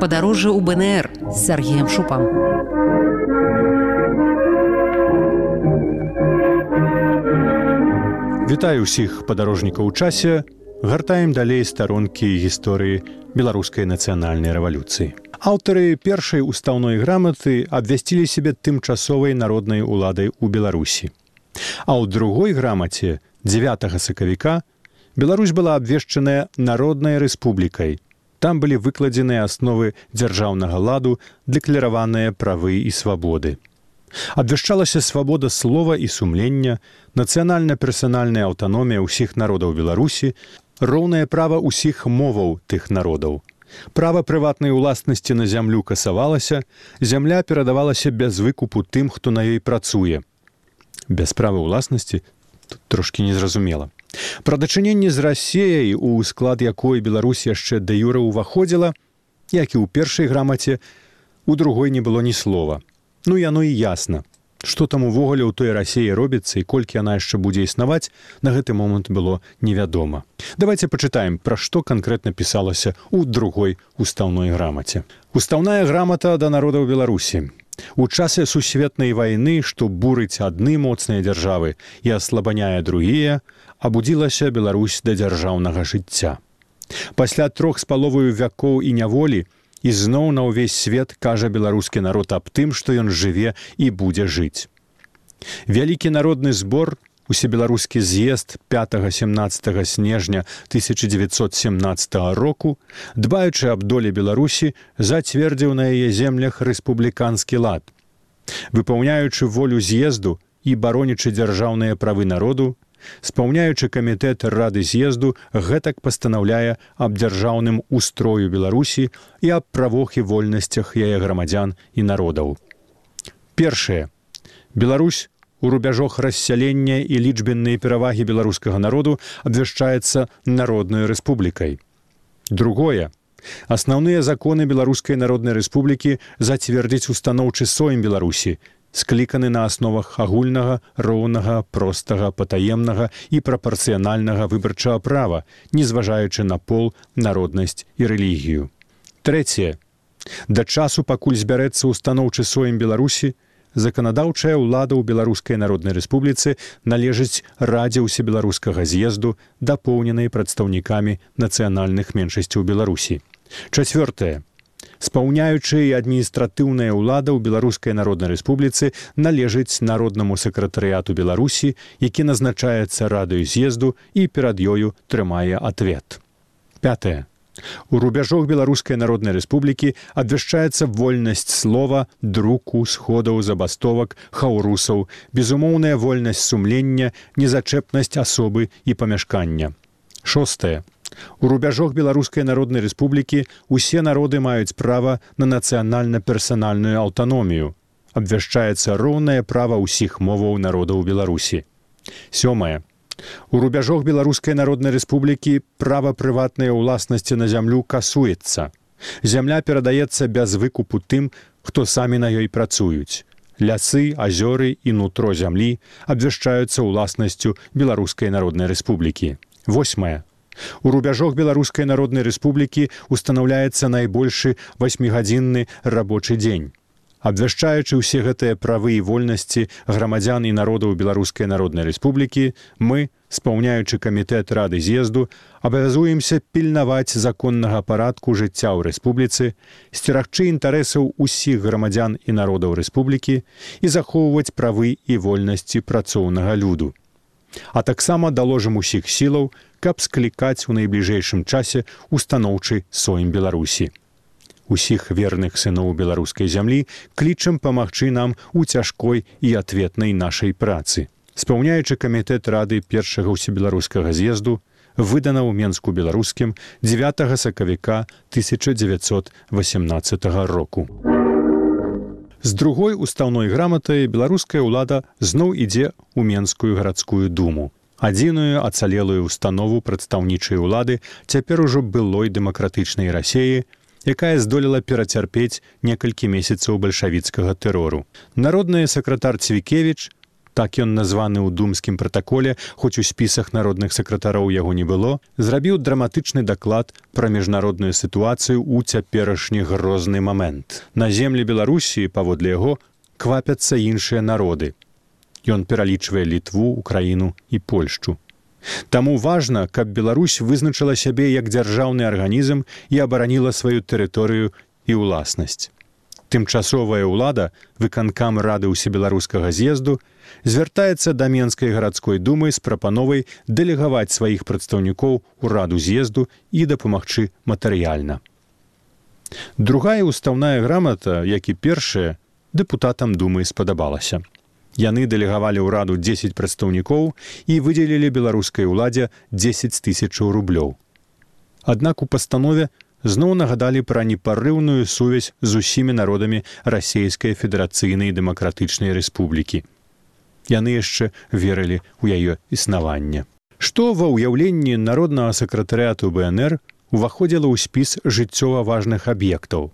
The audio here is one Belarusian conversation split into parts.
падарожжа ў БНР з Сергеем Шупам. Вітаю ўсіх падарожнікаў у часе, гартаем далей старонкі гісторыі беларускай нацыянальнай рэвалюцыі. Аўтары першай устаўной граматы абвясцілі сябе тымчасовай народнай уладай у Беларусі. А ў другой грамаце 9 сакавіка Беларусь была абвешчаная народнай рэспублікай. Там былі выкладзеныя асновы дзяржаўнага ладу, дэклараваныя правы і свабоды. Абвяшчалася свабода слова і сумлення, нацыянальна-персанальная аўтаномія ўсіх народаў Беларусі, роўнае права ўсіх моваў тых народаў. Права прыватнай уласнасці на зямлю касавалася, зямля перадавалася без выкупу тым, хто на ёй працуе. Без права ўласнасці трошки незразумела. Пра дачыненне з рассеяй, у склад якой Беларусь яшчэ да юра ўваходзіла, як і ў першай грамаце, у другой не было ні слова. Ну яно і ясна. Што там увогуле ў той рассеі робіцца і колькі яна яшчэ будзе існаваць, на гэты момант было невядома. Давайте пачытаем, пра што канкрэтна пісалася ў другой устаўной грамаце. Устаўная грамата да народаў Беларусі. У часе сусветнай вайны, што бурыць адны моцныя дзяржавы і аслабаняе другія, абудзілася Беларусь да дзяржаўнага жыцця. Пасля трох з паловаю вякоў і няволі і зноў на ўвесь свет кажа беларускі народ аб тым, што ён жыве і будзе жыць. Вялікі народны збор, усебеларускі з'езд 5-17 снежня 1917 року, дбаючы аб доле Беларусі, зацвердзіў на яе землях рэспубліканскі лад. Выпаўняючы волю з'езду і баронічы дзяржаўныя правы народу, спаўняючы камітэт рады з'езду гэтак пастанаўляе аб дзяржаўным устрою беларусі і аб правох і вольнасцях яе грамадзян і народаў першае беларусь у рубяжох рассялення і лічбенныя перавагі беларускага народу абвяшчаецца народнай рэспублікай. Другое. Асноўныя законы беларускай народнай рэспублікі зацвердзіць устаноўчы соем беларусі скліканы на асновах агульнага роўнага простага патаемнага і прапарцыянальнага выбарчага права не зважаючы на пол народнасць і рэлігію. Трэцяе. Да часу пакуль збярэцца ўстаноўчы соем беларусі заканадаўчая ўлада ў беларускай народнай рэспубліцы належыць радзе ўсебеларускага з'езду дапоўненай прадстаўнікамі нацыянальных меншасцяў беларусі. Чавёртае спаўняючы і адміністратыўная ўлада ў беларускай народнай рэспубліцы належыць народнаму сакратарыяту беларусі які назначаецца радыю з'езду і перад ёю трымае ответ пятое У рубяжох беларускай народнай рэспублікі абвяшчаецца вольнасць слова друку сходаў забастовак хаўрусаў безумоўная вольнасць сумлення незачэпнасць асобы і памяшкання шостае У рубяжох беларускай народнай рэспублікі усе народы маюць права на нацыянальна-персанальную аўтаномію. Абвяшчаецца роўнае права ўсіх моваў народаў Беларусі. Сёмае. У рубяжох беларускай народнай рэспублікі права прыватнай уласнасці на зямлю касуецца. Зямля перадаецца без выкупу тым, хто самі на ёй працуюць. Лясы, азёры і нутро зямлі абвяшчаюцца ўласнасцю беларускай народнай рэспублікі. Восьмае. У рубяжох беларускай народнай рэспублікі устанаўляецца найбольшы васьмігадзінны рабочы дзень. Абвяшчаючы ўсе гэтыя правы і вольнасці грамадзян і народаў беларускай народнай рэспублікі, мы, спаўняючы камітэт рады з'езду, абавязуемся пільнаваць законнага парадку жыцця ў рэспубліцы, сцерагчы інтарэсаў усіх грамадзян і народаў рэспублікі і захоўваць правы і вольнасці працоўнага люду. А таксама даложым усіх сілаў, каб склікаць у найбліжэйшым часе устаноўчы соем беларусі усіх верных сыноў беларускай зямлі клічам памагчы нам у цяжкой і ответнай нашай працы. Спаўняючы камітэт рады першага ўсебеларускага з'езду выдана ў менску беларускім 9 сакавіка 1918 року. З другой устаўной граматай беларуская ўлада зноў ідзе ў менскую гарадскую думу. Адзіную ацалелую установу прадстаўнічай улады цяпер ужо былой дэмакратычнай рассеі, якая здолела перацярпець некалькі месяцаў бальшавіцкага тэрору. Народны сакратар Цвікевіч так ён названы ў думскім пратаколе, хоць у спісах народных сакратароў яго не было, зрабіў драматычны даклад пра міжнародную сітуацыю ў цяперашні грозны момент. На землі Беларусіі паводле яго квапяцца іншыя народы. Ён пералічвае літву, украіну і Польшчу. Таму важна, каб Беларусь вызначыла сябе як дзяржаўны арганізм і абараніла сваю тэрыторыю і ўласнасць. Тымчасовая ўлада, выканкам рады ўсебеларускага з'езду, звяртаецца да менскай гарадской думы з прапановай дэлегаваць сваіх прадстаўнікоў у раду з'езду і дапамагчы матэрыяльна. Другая ўстаўная грамата, як і першая, дэпутатам думы спадабалася. Яны дэлегавалі ўраду 10 прадстаўнікоў і выдзелілі беларускай уладзе 10 тысячаў рублёў. Аднак у пастанове зноў нагадалі пра непарыўную сувязь з усімі народамі расійскай федэрацыйнай дэмакратычнай рэспублікі. Яны яшчэ верылі ў яе існаванне. Што ва ўяўленні народнага сакратарыяту БНР уваходзіла ў спіс жыццёва важных аб'ектаў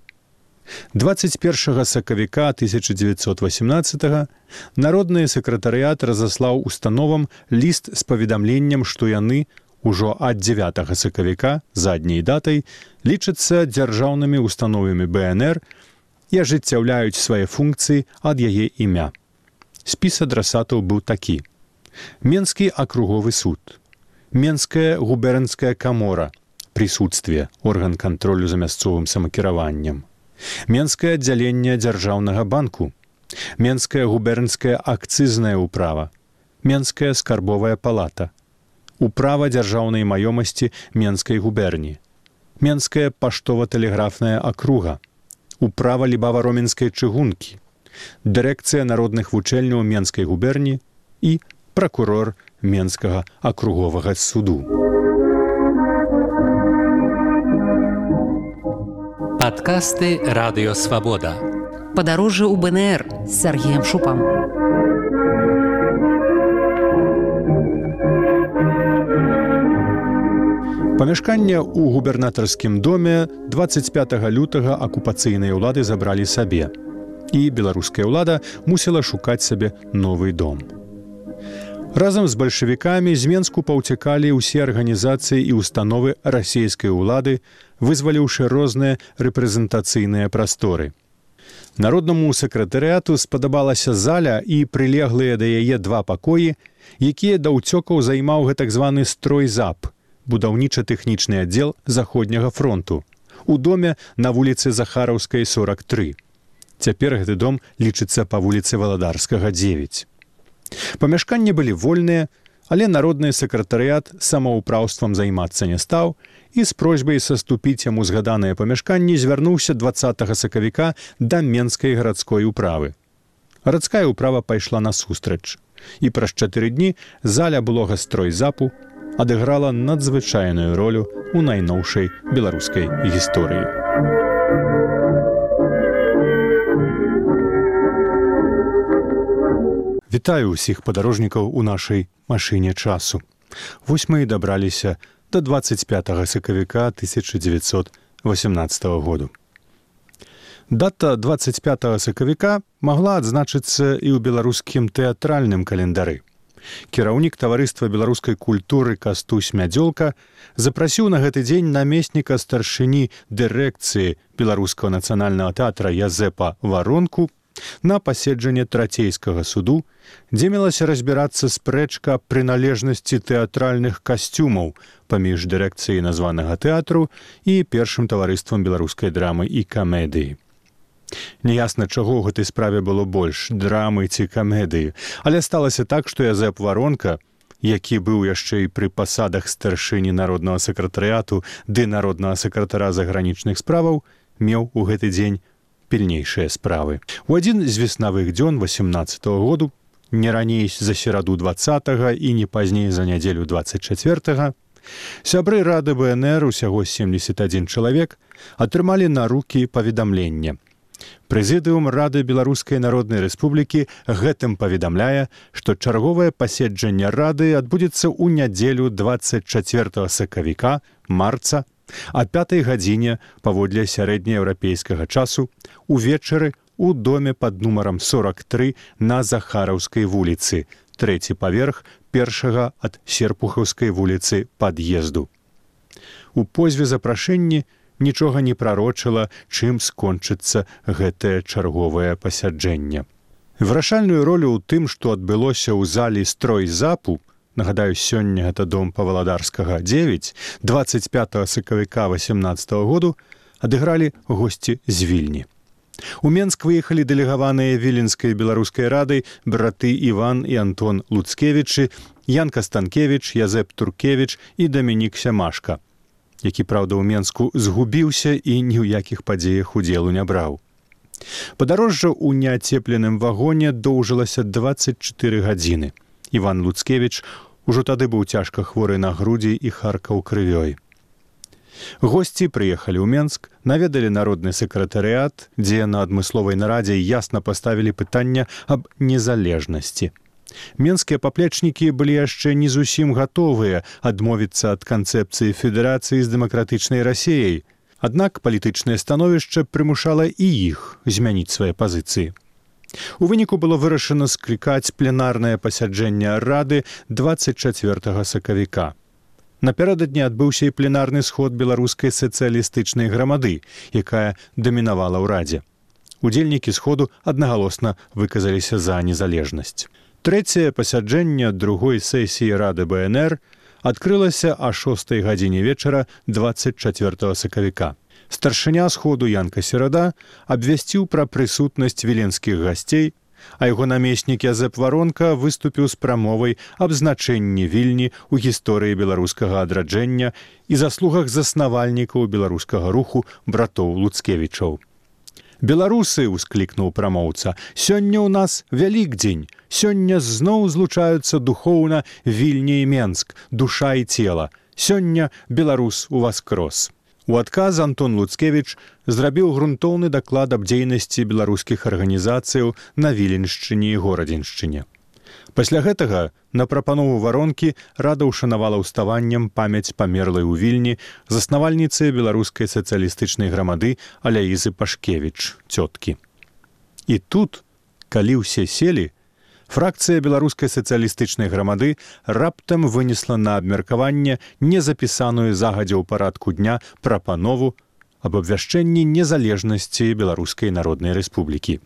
21 сакавіка 1918 народны сакратарыят разаслаў установам ліст з паведамленнем, што яны ўжо ад 9 сакавіка задняй датай лічацца дзяржаўнымі установамі БНР і ажыццяўляюць свае функцыі ад яе імя. Спіс адрасатаў быў такі: Менскі акруговы суд, Менская губернская камора, прысутствие орган кантролю за мясцовым самакіраваннем Менскае аддзяленне дзяржаўнага банку, Менская губернская акцызная ўправа, Менская скарбовая палата, Управа дзяржаўнай маёмасці Менскай губерні, Менская паштова-тэлеграфная акруга, Управа лібава-роменскай чыгункі, Дырэкцыя народных вучэльняў Менскай губерні і пракурор Менскага акруговага суду. Падкасты радыёвабода. Падарожжа ў БНР з Сергеем Шупам. Памяшканне ў губернатарскім доме 25 лютага акупацыйныя ўлады забралі сабе. І беларуская ўлада мусіла шукаць сабе новы дом. Разам з бальшавікамі з Менску паўцякалі ўсе арганізацыі і установы расійскай улады, вызваліўшы розныя рэпрэзентацыйныя прасторы. Народнаму сакратарыяту спадабалася заля і прылеглыя да яе два пакоі, якія да ўцёкаў займаў гэтак званы строй зап, будаўніча-тэхнічны аддзел заходняга фронту. У доме на вуліцы Захараўскай 43. Цяпер гэты дом лічыцца па вуліцы валадарскага 9. Памяшканні былі вольныя, але народны сакратарыят самаўпраўствам займацца не стаў і з просьбай саступіць яму згаданыя памяшканні звярнуўся 20 сакавіка да менскай гарадской управы. Гарадская ўправа пайшла насустрач. І праз чатыры дні заля былога строй запу адыграла надзвычайную ролю ў найноўшай беларускай гісторыі. Вітаю ўсіх падарожнікаў у нашай машыне часу. Вось мы і дабраліся до 25 сакавіка 1918 году. Дата 25 сакавіка магла адзначыцца і ў беларускім тэатральным календары. Кіраўнік таварыства беларускай культуры кастусь мядзёлка запрасіў на гэты дзень намесніка старшыні дырэкцыі беларускага нацыянальнага тэатра Язэпа варонку на паседжанне трацейскага суду, дзе мелася разбірацца спрэчка прыналежнасці тэатральных касцюмаў паміж дырэкцыяй названага тэатру і першым таварыствам беларускай драмы і камедыі. Неясна, чаго ў гэтай справе было больш драмы ці камедыі, але сталася так, што Язэп варонка, які быў яшчэ і пры пасадах старшыні народнага сакратарыяту ды народнага сакратара загранічных справаў, меў у гэты дзень пільнейшыя справы. У адзін з веснавых дзён 18 -го году, не раней за сераду два і не пазней за нядзелю 24, сябры рады БНР усяго 71 чалавек атрымалі на рукі паведамленне. Прэзідыум рады беларускай народнай рэспублікі гэтым паведамляе, што чарговае паседжанне рады адбудзецца ў нядзелю 24 сакавіка марца А пятай гадзіне паводле сярэднееўрапейскага часу увечары у доме пад нумарам 43 на захараўскай вуліцы, трэці паверх першага ад серпухаўскай вуліцы пад'езду. У позве запрашэнні нічога не прарочыла, чым скончыцца гэтае чарговае пасяджэнне. Вырашальную ролю ў тым, што адбылося ў залі строй запу, нагадаю сёння гэта дом паваладарскага 9 25 сакавіка 18 -го году адыгралі госці з вільні. У Менск выехалі дэлегаваныя віленскай беларускай радай браты Іван і Антон Луцкевічы, Янка Станкевич, Язэп Туркевич і Дамінік Сямашка, які праўда ў Менску згубіўся і ні ў якіх падзеях удзелу не браў. Падарожжа ў неацепленым вагоне доўжылася 24 гадзіны. Іван Луцкевич ужо тады быў цяжка хворы на грудзі і харкаў крывёй. Госці прыехалі ў Менск, наведалі народны сакратарыят, дзе на адмысловай нарадзе ясна паставілі пытання аб незалежнасці. Менскія паплечнікі былі яшчэ не зусім гатовыя адмовіцца ад канцэпцыі федэрацыі з дэмакратычнай рассеяй, Аднак палітычнае становішча прымушала і іх змяніць свае пазіцыі. У выніку было вырашана склікаць пленарнае пасяджэнне рады 24 сакавіка. Напярэдадні адбыўся і пленарны сход беларускай сацыялістычнай грамады, якая дамінавала ў радзе. Удзельнікі сходу аднагалосна выказаліся за незалежнасць. Трэцяе пасяджэнне другой сесіі рады БНР адкрылася а шостой гадзіне вечара 24 сакавіка. Старшыня сходу Янка серада абвясціў пра прысутнасць віленскіх гасцей, а яго намеснік Язэп варонка выступіў з прамовай аб значэнні вільні ў гісторыі беларускага адраджэння і заслугах заснавальнікаў беларускага руху братоў луцкевічаў. Беларусы ўсклікнуў прамоўца сёння ў нас вялікдзень сёння зноў злучаюцца духоўна вільні і менск душа і цела. Сёння беларус у вас крос у адказ антон луцкевич зрабіў грунтоўны даклад аб дзейнасці беларускіх арганізацыяў на віленшчыне і горадзіншчыне Пасля гэтага на прапанову варонкі рада ўшанавала ўставаннем памяць памерлай у вільні заснавальніцы беларускай сацыялістычнай грамады аляізы пашкевіч цёткі. І тут, калі ўсе селі, фракцыя беларускай сацыялістычнай грамады раптам вынесла на абмеркаванне незапісаную загадзя ў парадку дня прапанову аб абвяшчэнні незалежнасці беларускай народнай рэспублікі.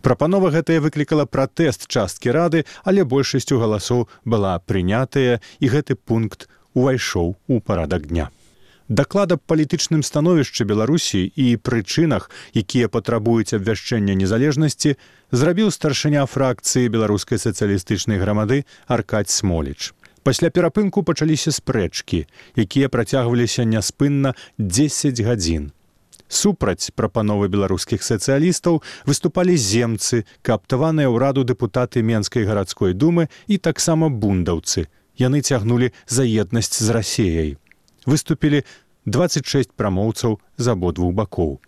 Прапанова гэтая выклікала пратэст часткі рады, але большасцю галасоў была прынятая і гэты пункт увайшоў у парадак дня. Даклад аб палітычным становішчы Беларусі і прычынах, якія патрабуюць абвяшчэння незалежнасці, зрабіў старшыня фракцыі беларускай сацыялістычнай грамады Аркадь Смоліч. Пасля перапынку пачаліся спрэчкі, якія працягваліся няспынна 10 гадзін. Супраць прапановы беларускіх сацыялістаў выступалі земцы кааптаваныя ўраду дэпутаты менскай гарадской думы і таксама бундаўцы. Яны цягнулі за еднасць з рассеяй выступілі 26 прамоўцаў з абодвух бакоў.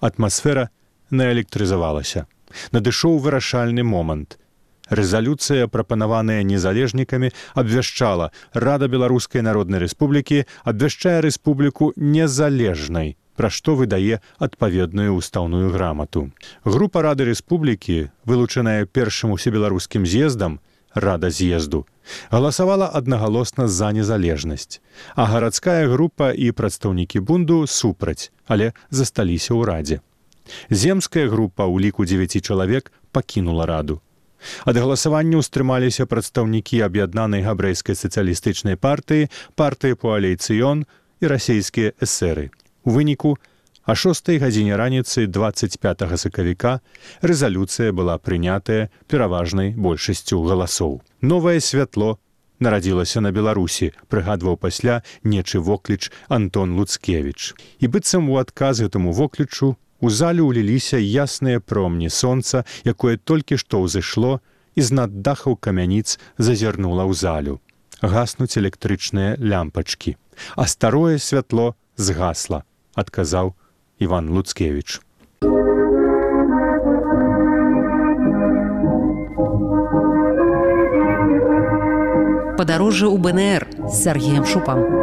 Атмасфера наэлектрызавалася. Надышоў вырашальны момант. Рэзалюцыя, прапанаваная незалежнікамі, абвяшчала рада беларускай народнай рэспублікі абвяшчае рэспубліку незалежнай пра што выдае адпаведную ўстаўную грамату. Група рады рэспублікі, вылучаная першым усебеларускім з'ездам, рада з'езду, галасавала аднагалосна за незалежнасць, а гарадская група і прадстаўнікі бунду супраць, але засталіся ў радзе. Земская група ў ліку 9 чалавек пакінула раду. Ад галасавання ўстрымаліся прадстаўнікі аб'яднанай габрэйскай сацыялістычнай партыі, партыі пуалейцыён і расійскія эсеры. У выніку а шостой гадзіне раніцы 25 сакавіка рэзалюцыя была прынятая пераважнай большасцю галасоў. Новае святло нарадзілася на Беларусі, прыгадваў пасля нечы вокліч Антон Луцкевич. І быццам у адказ гэтаму воклічу у зале ўліліся ясныя промні сонца, якое толькі што ўзышло і з-над дахаў камяніц зазірнула ў залю. Гаснуць электрычныя лямпачкі, а старое святло згасла адказаў Іван Луцкевич. Падарожжа ў БНР з Сергеем Шупам.